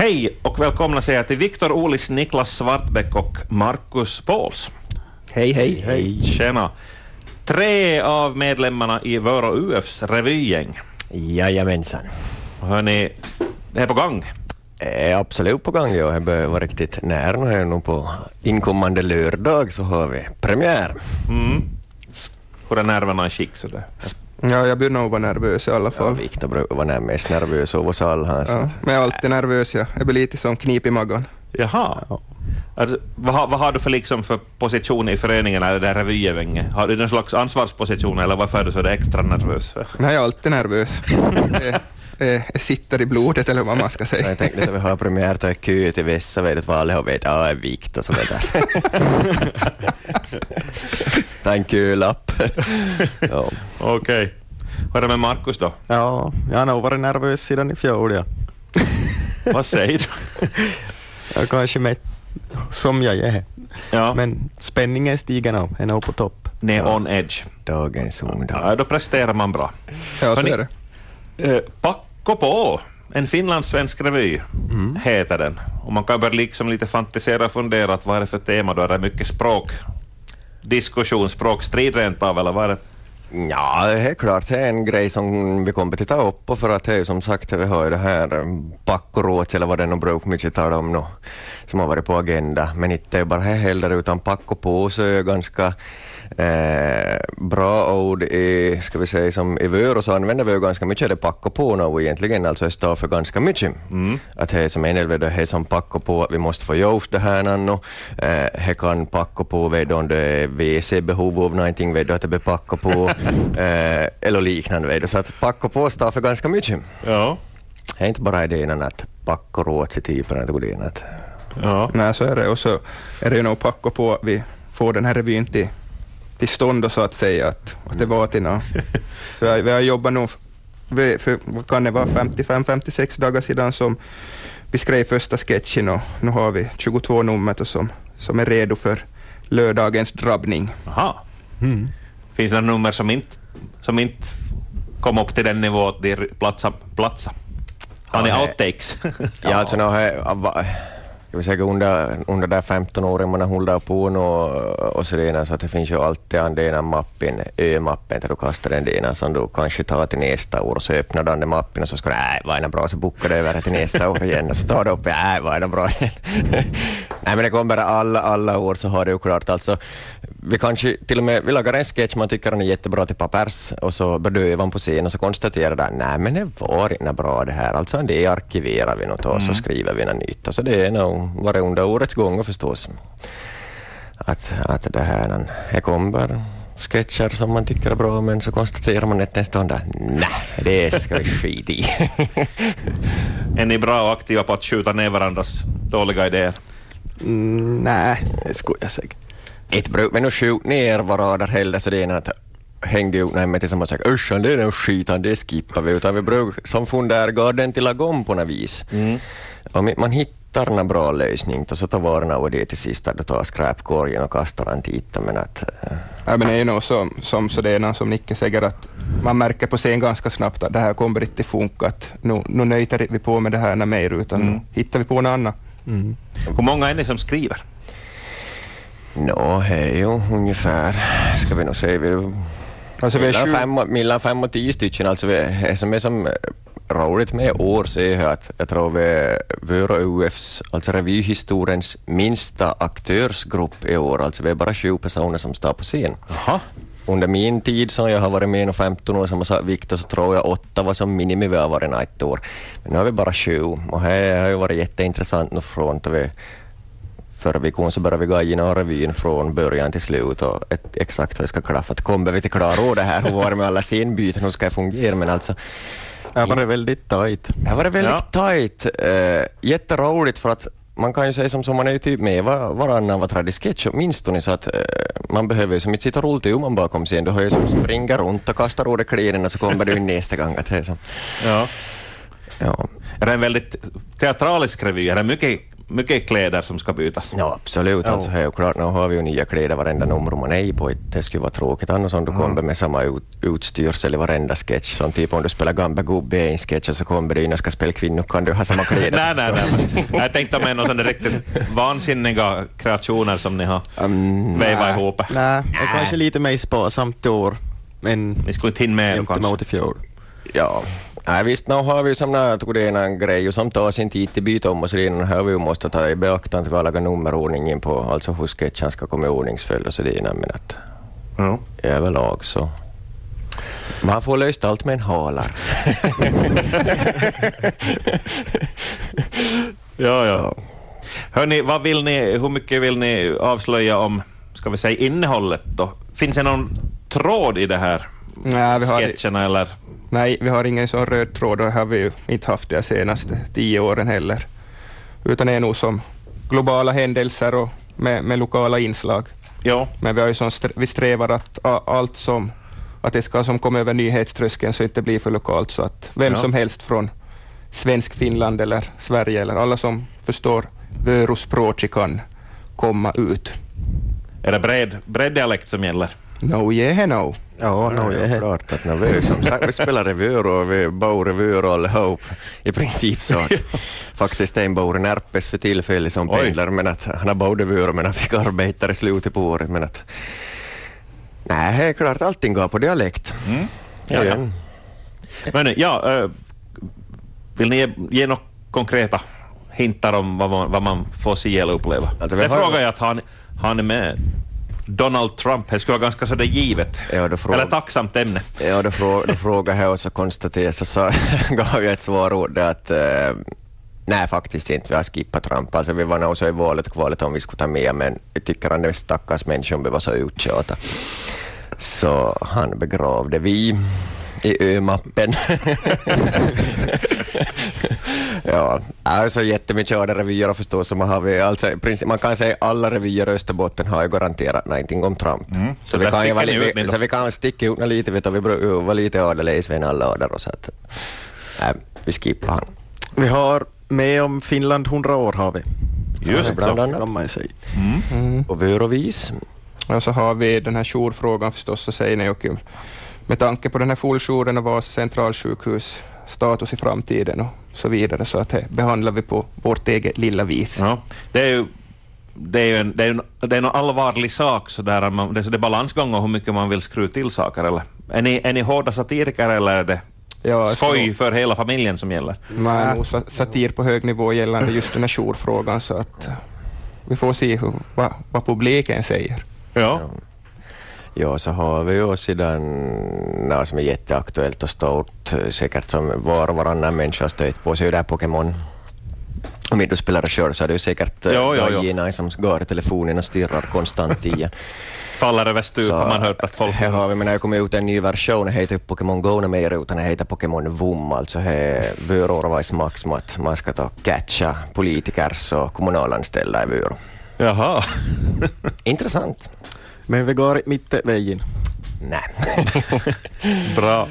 Hej och välkomna säger jag till Viktor Olis, Niklas Svartbäck och Marcus Pauls. Hej, hej. Hej. Tjena. Tre av medlemmarna i Vörå UFs revygäng. Jajamensan. Hörni, det är på gång. Är absolut på gång, ja. Jag börjar vara riktigt nära nu. På inkommande lördag så har vi premiär. Mm. Hur är nerverna i skick? Sådär? Ja, jag blir nog vara nervös i alla Ja, fall. Viktor brukar vara mest nervös av oss alla. här, så Ja, att- men jag är alltid nervös. Ja. Jag blir lite som knip i magen. Jaha. Alltså, vad, har- vad har du för, liksom, för position i föreningen eller det här revygänget? Har du någon slags ansvarsposition eller varför är du så där extra nervös? Nej, jag är alltid nervös. det, sitter i blodet, eller vad man ska säga. Jag tänkte att vi har premiär, tar kö till Vessa, vet du, för alla har vet, ja, det är Viktor som är där. Ta en kölapp. ja. Okej. Hur är det med Markus då? Ja, jag har nog varit nervös sedan i fjol. Ja. Vad säger du? Jag kanske med som jag är. Ja, Men spänningen stiger nog, är nog på topp. ni är on edge. Dagens ungdom. Ja, då presterar man bra. Ja, så är det. Eh, Packo på, en finlandssvensk revy Mm. heter den. Och man kan börja liksom lite fantisera och fundera att vad är det för tema då? Är det mycket språk? Diskussionsspråk strid rent av, eller vad är det? Ja, det är klart, det är en grej som vi kommer att ta upp på för att det är ju som sagt, vi har ju det här eh, Pakkoråts eller vad det nu brukar mycket tala om nu, som har varit på agenda, men inte bara det heller utan pack och påse är ganska eh, bra ord i, ska vi säga som i Vörå så använder vi ju ganska mycket det Pakko på nu egentligen, alltså det står för ganska mycket. Att det är som en del, det är som Pakko på att vi måste få just det här nu, eh, det kan Pakko på vet om det är WC-behov av någonting, vet att det blir Pakko på eh, eller liknande. Vet. Så att Pakko på står för ganska mycket. Ja. Det är inte bara idén att Pakko råd sig typen att det att ja. Nej, så är det. Och så är det ju nog packo på att vi får den här revyn till, till stånd, och så att säga, att, att det var till något. Så jag, vi har jobbat nog, för vad kan det vara, 55-56 dagar sedan som vi skrev första sketchen och nu har vi 22 nummer och som, som är redo för lördagens drabbning. Aha. Mm. Finns det några nummer som inte, som inte kom upp till den nivå att de platsa? platsa? Har ni outtakes? Ja, alltså no, he, vill säga under, under där 15 åren man har hållit på nu och, så det så att det finns ju alltid en den mappen, ö-mappen, där du kastar den dina som du kanske tar till nästa år och så öppnar du den mappen och så ska du, nej, vad är det bra, så bockar du över det till nästa år igen och så tar du upp, nej, vad är det bra igen. nej, men det kommer alla, alla år så har det ju klart alltså, vi kanske till och med, vi lagar en sketch man tycker den är jättebra till pappers och så bedövar man på scen och så konstaterar den, nej men det var inte bra det här, alltså det arkiverar vi något och så skriver vi något nytt. Och så det är nog varit under årets gång förstås. Att, att det här, det kommer sketcher som man tycker är bra men så konstaterar man nästa stund att nej, det ska vi skita i. är ni bra och aktiva på att skjuta ner varandras dåliga idéer? Mm, nej, det skulle jag säga. Ett bruk men nu skjut ner varandra heller så det är att hängde ut med tillsammans och säga usch, det är den skitan, det skippar vi. Utan vi brukar som funderar den till lagom på något vis. Om man hittar en bra lösning och så tar varen av det till sist, då tar skräpkorgen och kastar den dit. Men att, eh, Ja, men det är nog som, som, så det är någon som Nicke säger att man märker på scen ganska snabbt att det här kommer inte funka, att nu, nu nöjtar vi på med det här mer, utan nu hittar vi på något annat. Mm. Hur många är ni som skriver? nå, det är ju ungefär, ska vi nog säga, vi Alltså vi är mellan sju, fem, och- mellan fem och tio stycken. Alltså vi, som är som roligt med år så är att jag tror vi är Vörå UFs, alltså revyhistoriens minsta aktörsgrupp i år. Alltså vi är bara sju personer som står på scen. Jaha. Under min tid som jag har varit med i 15 år, som Viktor, så tror jag åtta var som minimi vi har varit i ett år. Men nu har vi bara sju och det har ju varit jätteintressant nu från att vi Förra veckan så började vi gå igenom revyn från början till slut och ett, exakt hur det ska klaffa. Kommer vi till klara av det här? Hur var det med alla scenbyten? Hur ska det fungera? Men alltså, Jag har varit väldigt tajt. det har varit väldigt Ja. tajt. Uh, jätteroligt för att man kan ju säga som så, man är ju typ med var, varannan var tredje sketch åtminstone så att eh, man behöver ju som inte sitta tummen bakom scen. Du har ju som springa runt och kasta dig kläderna så kommer du in nästa gång. Att det är som, Ja. ja. Är det en väldigt teatralisk revy? Är det mycket mycket kläder som ska bytas. Ja, absolut. Ja. Alltså, klart, nu har vi ju nya kläder varenda nummer man är på. Det skulle vara tråkigt annars om du kommer med samma ut, utstyrsel i varenda sketch. Som typ om du spelar Gamba Gubbe i en sketch och så kommer du in och ska spela kvinnor kan du ha samma kläder. nej, nej, nej. Jag tänkte med några riktigt vansinniga kreationer som ni har Um, vevat ihop. Nej, det är kanske lite mer sparsamt i år. Men Ni skulle inte hinna med kanske. mot i fjol. ja. Nej, visst, nu har vi som när tog det en grej som tar sin tid till byta om och så vidare. Här vi ju måste ta i beaktande att vi lagar nummerordningen på, alltså hur sketchen ska komma i ordningsföljd och så vidare. Men att Ja. överlag så... Man får löst allt med en halar. Ja, ja. Hörni, vad vill ni, hur mycket vill ni avslöja om ska vi säga, innehållet? Då? Finns det någon tråd i det här Nej, vi har, sketcherna? Eller? nej, vi har ingen sån röd tråd och det har vi ju inte haft de senaste tio åren heller. Utan det är nog som globala händelser och med, med lokala inslag. Ja, Men vi, har ju sån vi strävar att allt som att det ska som kommer över nyhetströskeln så inte blir för lokalt så att vem Ja. som helst från svensk Finland eller Sverige eller alla som förstår vörospråket kan komma ut. är det bred, bred dialekt som gäller? No yeah no. Ja, no, det är jag klart att när vi, som sagt, vi spelar revyer och vi bor revyer allihop i princip så faktiskt en bor i Närpes för tillfället som Oj. pendlar men att han har bott revyer men han fick arbeta i slutet på året men att nej, det är klart allting går på dialekt. Mm. Ja, ja. Men, ja, vill ni ge, några konkreta hintar om vad man, vad man får se eller uppleva? Alltså, det frågar jag att han, han är med Donald Trump. Det skulle vara ganska sådär givet. Ja, då frå- Eller tacksamt ämne. Ja, då, frå, då frågade jag och så konstaterade så, så gav jag ett svar det att eh, nej, faktiskt inte. Vi har skippat Trump. Alltså, vi var nog så i valet och kvalet om vi skulle ta med, men vi tycker han är stackars människa om vi var så uttjatade. Så han begravde vi i ö-mappen. ja, alltså jättemycket av revyer förstås. Man, har vi, alltså, man kan säga alla revyer i Österbotten har ju garanterat någonting om Trump. Så Så, vi kan ju vara, vi, så vi kan sticka ut lite, vet du, vi var lite adelig i alla adar och så att, nej, vi skippar han. Vi har med om Finland 100 år har vi. Just bland så. annat. Kan man ju säga. Mm. Och vör och vis. Och så har vi den här jourfrågan förstås, så säger ni och med tanke på den här fulljouren och Vasa centralsjukhus status i framtiden och så vidare, så att det behandlar vi på vårt eget lilla vis. Ja. Det är ju det är ju en, det är en, det är en allvarlig sak, så där, man, det, är så det är balansgång och hur mycket man vill skruva till saker. Eller? Är, ni, är ni hårda satiriker eller är det Ja, skoj för hela familjen som gäller? Är nog sa- satir på hög nivå gällande just den här jourfrågan, så att vi får se hur, vad, vad publiken säger. Ja. Ja, så har vi ju sedan, no, som är jätteaktuellt och stort, säkert som var och varannan människa har stött på, så är ju det här Pokémon. Om inte du spelar själv så är det ju säkert dojorna som går i telefonen och stirrar konstant i. Faller över stup har man hört att folk... Här har vi, men det har kommit ut en ny version, det heter Pokémon Go nu mer utan det heter Pokémon VUM, alltså det är vörorvajs max som att man ska ta catcha politikers och kommunalanställda i vör. Jaha. Intressant. Men vi går mitt vägen. Nej. Bra.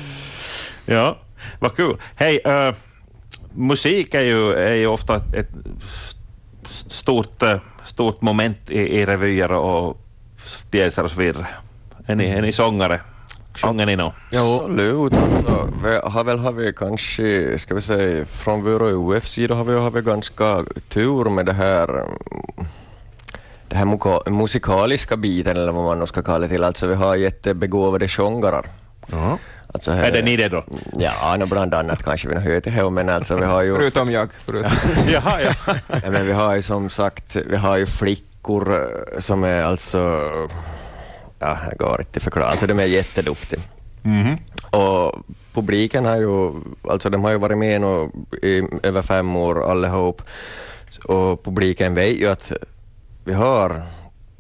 Ja, vad kul. Hej, eh, musik är ju, är ju ofta ett, stort, eh, stort moment i, i revyer och pjäser och så vidare. Är ni, är ni sångare? Sjunger ni nå? Absolut. Alltså, vi har väl har vi kanske, ska vi säga, från vår UF-sida har vi, har vi ganska tur med det här det här muka- musikaliska biten eller vad man nu ska kalla det till. Alltså vi har jättebegåvade sångare. Alltså, Är det ni det då? Ja, no, bland annat kanske vi har hört det men alltså vi har ju... Förutom jag. Förutom. Jaha, ja. Ja, men vi har ju som sagt, vi har ju flickor eh, som är alltså, ja, det går inte att förklara, alltså de är jätteduktiga. Mhm. Och publiken har ju, alltså de har ju varit med nu i över fem år allihop, och publiken vet ju att vi har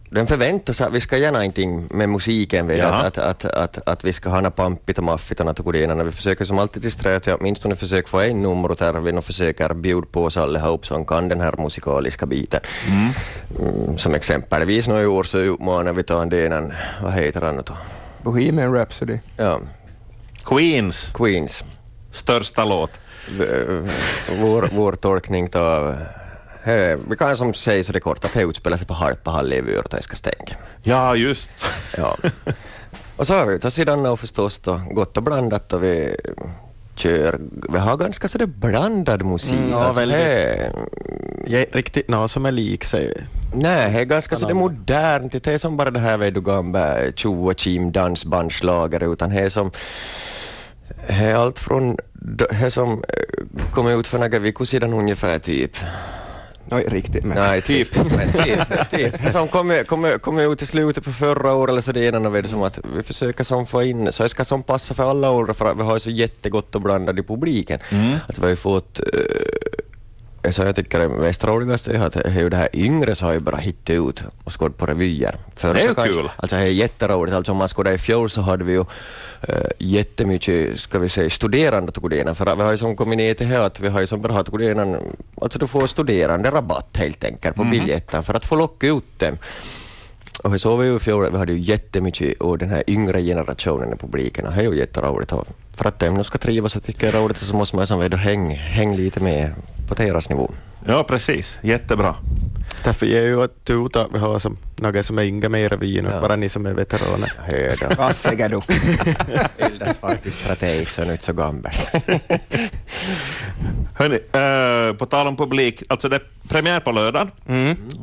den förväntar sig att vi ska göra någonting med musiken, vet att, att, att, att, att vi ska ha något pampigt och maffigt och något godinande. Vi försöker som alltid till sträva till att åtminstone försöka få en nummer och försöker bjuda på oss allihop som kan den här musikaliska biten. Mm, som exempelvis nu i år så utmanar vi ta en delen, vad heter han nu då? Bohemian Rhapsody. Ja, Queens Queens. största låt. V- Vår, vår tolkning av Vi kan som säga så det kort att det utspelar sig på Harpahalli i Vyörtäiskastängen. Ja, just. Ja. Och så har vi ta sidan och förstås då gott och blandat och vi kör, vi har ganska så det blandad musik. Mm, ja, Alltså, väldigt. Ja, riktigt nå som är lik sig. Nej, det är ganska så det är Alla. modernt. Det är som bara det här vet du gamla tjo och kim dansbandslager utan det är som det är allt från det som eh, kom ut för några veckor sedan ungefär typ. Oj, riktigt. Men. Nej, typ. Men typ, typ. Som kom, kom, kom ut i slutet på förra året eller så det ena vet som att vi försöker som få in, så det ska som passa för alla år för att vi har så jättegott och blandat i publiken. Att vi har ju fått eh, så jag tycker det mest roligaste är att det är ju det här yngre så har ju bara hittat ut och skått på revyer. Förr Det är ju kanske- kul. Alltså det är jätteroligt. Alltså om man skådade i fjol så hade vi ju äh, jättemycket, ska vi säga, studerande tog det ena. För att vi har ju som kommit till här att vi har ju som bara tog det ena, alltså du får studerande rabatt helt enkelt på biljetten för att få locka ut dem. Och vi såg vi ju i fjol, vi hade ju jättemycket och den här yngre generationen i publiken och det är ju jätteroligt. För att de nu ska trivas och tycka det är roligt så måste man som vet du häng, häng lite med på deras nivå. Ja, precis. Jättebra. Därför ger ju att ut att vi har som, några som är yngre med i revyn och Ja. bara ni som är veteraner. Höda. Vad säger du? Bildas faktiskt strateg så är inte så gammal. Hörni, eh, på tal om publik, alltså det är premiär på lördag.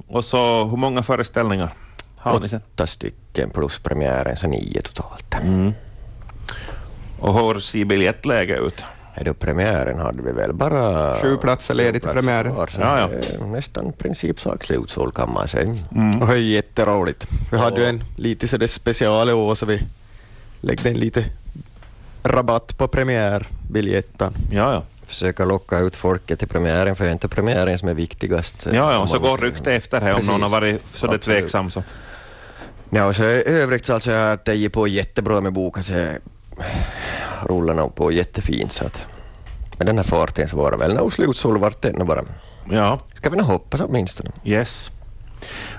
Och så hur många föreställningar har ni sen? Åtta stycken plus premiären, så nio totalt. Och hur ser biljettläget ut? Är det premiären hade vi väl bara... Sju platser ledigt till platser premiären. kvar, så Ja, ja. Nästan principsak slutsåld kan man säga. Och det är jätteroligt. Vi hade ju en lite sådär special i år så vi lägger en lite rabatt på premiärbiljetten. Ja, ja. Försöka locka ut folket till premiären, för det är inte premiären som är viktigast. Ja, ja, Om så går rykte efter här om någon har varit så det Absolut. tveksam. Så. Ja, och så i övrigt så alltså jag det gick på jättebra med boken, så jag rullar nog på jättefint. Så att med den här farten så var det väl nog slutsåld vart det nu bara. Ja, Ska vi nog hoppas åtminstone. yes.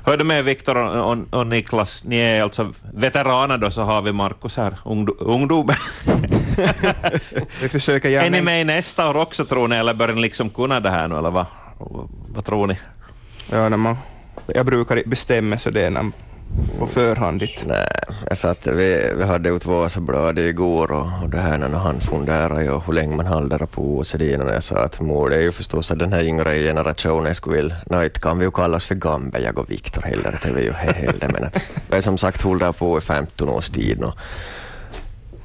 Hörde med Viktor och, och, och Niklas, ni är alltså veteraner då, så har vi Markus här, ungdo- ungdomen. Vi försöker Är gärna... ni med i nästa år också tror ni, eller börjar ni liksom kunna det här nu, eller vad, vad tror ni? Ja, när man, jag brukar bestämma så det är när, på förhandigt? Nej, jag satt, vi, vi hade ut Vasablad igår och, och det här när han funderade ju hur länge man håller på och så det Och jag sa att mor, det är ju förstås att den här yngre generationen skulle vilja, nej, inte kan vi ju kallas för Gambe, jag och Viktor heller, det är vi ju heller, men att vi som sagt håller på i 15 års tid nu.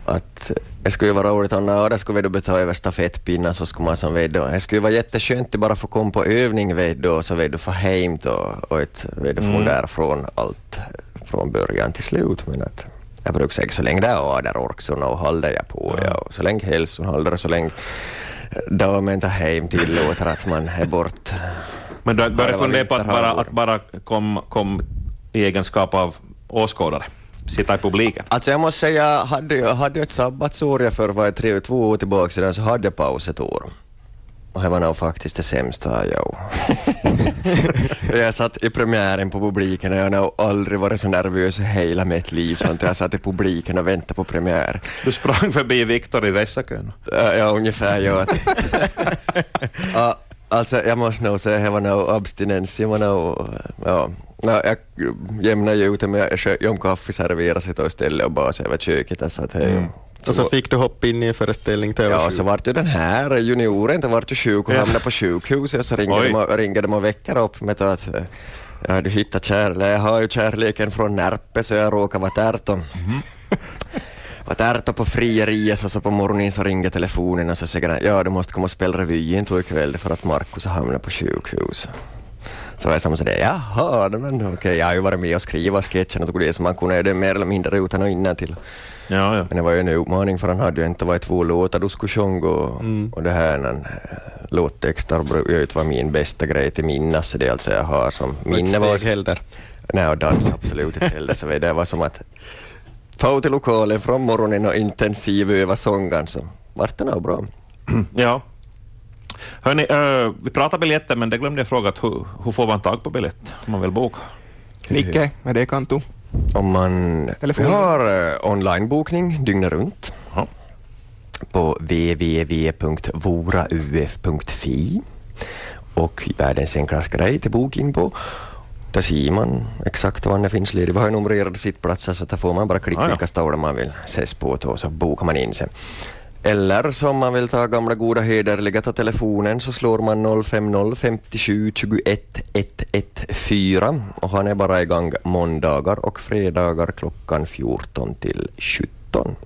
Att det skulle ju vara roligt om när det skulle vi då ta över stafettpinnen så skulle man som vet då, det skulle ju vara jätteskönt att bara få komma på övning vet då, och så vet du få hem då och ett vet du från allt från början till slut. Men att jag brukar säga så länge det är ader orkson och håller jag på, ja. och så länge hälsan håller och så länge damen tar hem tillåter att man är bort. Men du det var fundera på att bara, att bara kom, kom i egenskap av åskådare, sitta i publiken? Alltså jag måste säga, jag hade, jag hade ett sabbatsår jag för var tre, två år tillbaka sedan så hade jag paus ett år. Och det var nog faktiskt det sämsta jag Jag satt i premiären på publiken och jag har nog aldrig varit så nervös i hela mitt liv att jag satt i publiken och väntade på premiär. Du sprang förbi Viktor i vässakön. Ja ungefär ja. ja. Alltså jag måste nog säga, det var nog abstinens. Jag var nog, ja. Ja, jag jämnade ju ut det med om kaffe serverade sig då istället och bara så över köket. Så att det, Och så fick du hoppa in i en föreställning till Ja, så vart ju den här junioren, den vart ju sjuk och hamnade på sjukhuset så ringde de, och, ringde de och väckte upp med att eh, jag hade hittat kärlek, jag har ju kärleken från Närpe så jag råkar vara tärto. Var tärto på frieriet så, så på morgonen så ringde telefonen och så säger han ja du måste komma och spela revyn då ikväll för att Markus har hamnat på sjukhus. Så var jag som sådär, jaha, men okej, jag har ju varit med och skriva sketchen och tog det så man kunde det mer eller mindre utan och innantill. Ja, ja. Men det var ju en utmaning för han hade ju inte varit två låtar, du skulle sjunga och, och det här en, låttexter brukar ju inte vara min bästa grej till minnas, så det är alltså jag har som minne var... steg heller. Nej, och dans absolut inte heller, så det var som att få till lokalen från morgonen och intensivöva sången, så vart det nog bra. ja. Hörni, eh, vi pratar biljetter, men det glömde jag fråga. Att hur, hur får man tag på biljett om man vill boka? Nicke, med det kan du. Om man... Telefon. Har onlinebokning dygnet runt Ja. på www.vorauf.fi och världens enklaste grej till boking på. Där ser man exakt var det finns ledig. Vi har ju numrerade sittplatser så där får man bara klicka Ah, ja. vilka det man vill ses på och så bokar man in sig. Eller som man vill ta gamla goda hederliga ta telefonen så slår man 050 57 21 114 och han är bara igång måndagar och fredagar klockan 14 till 17.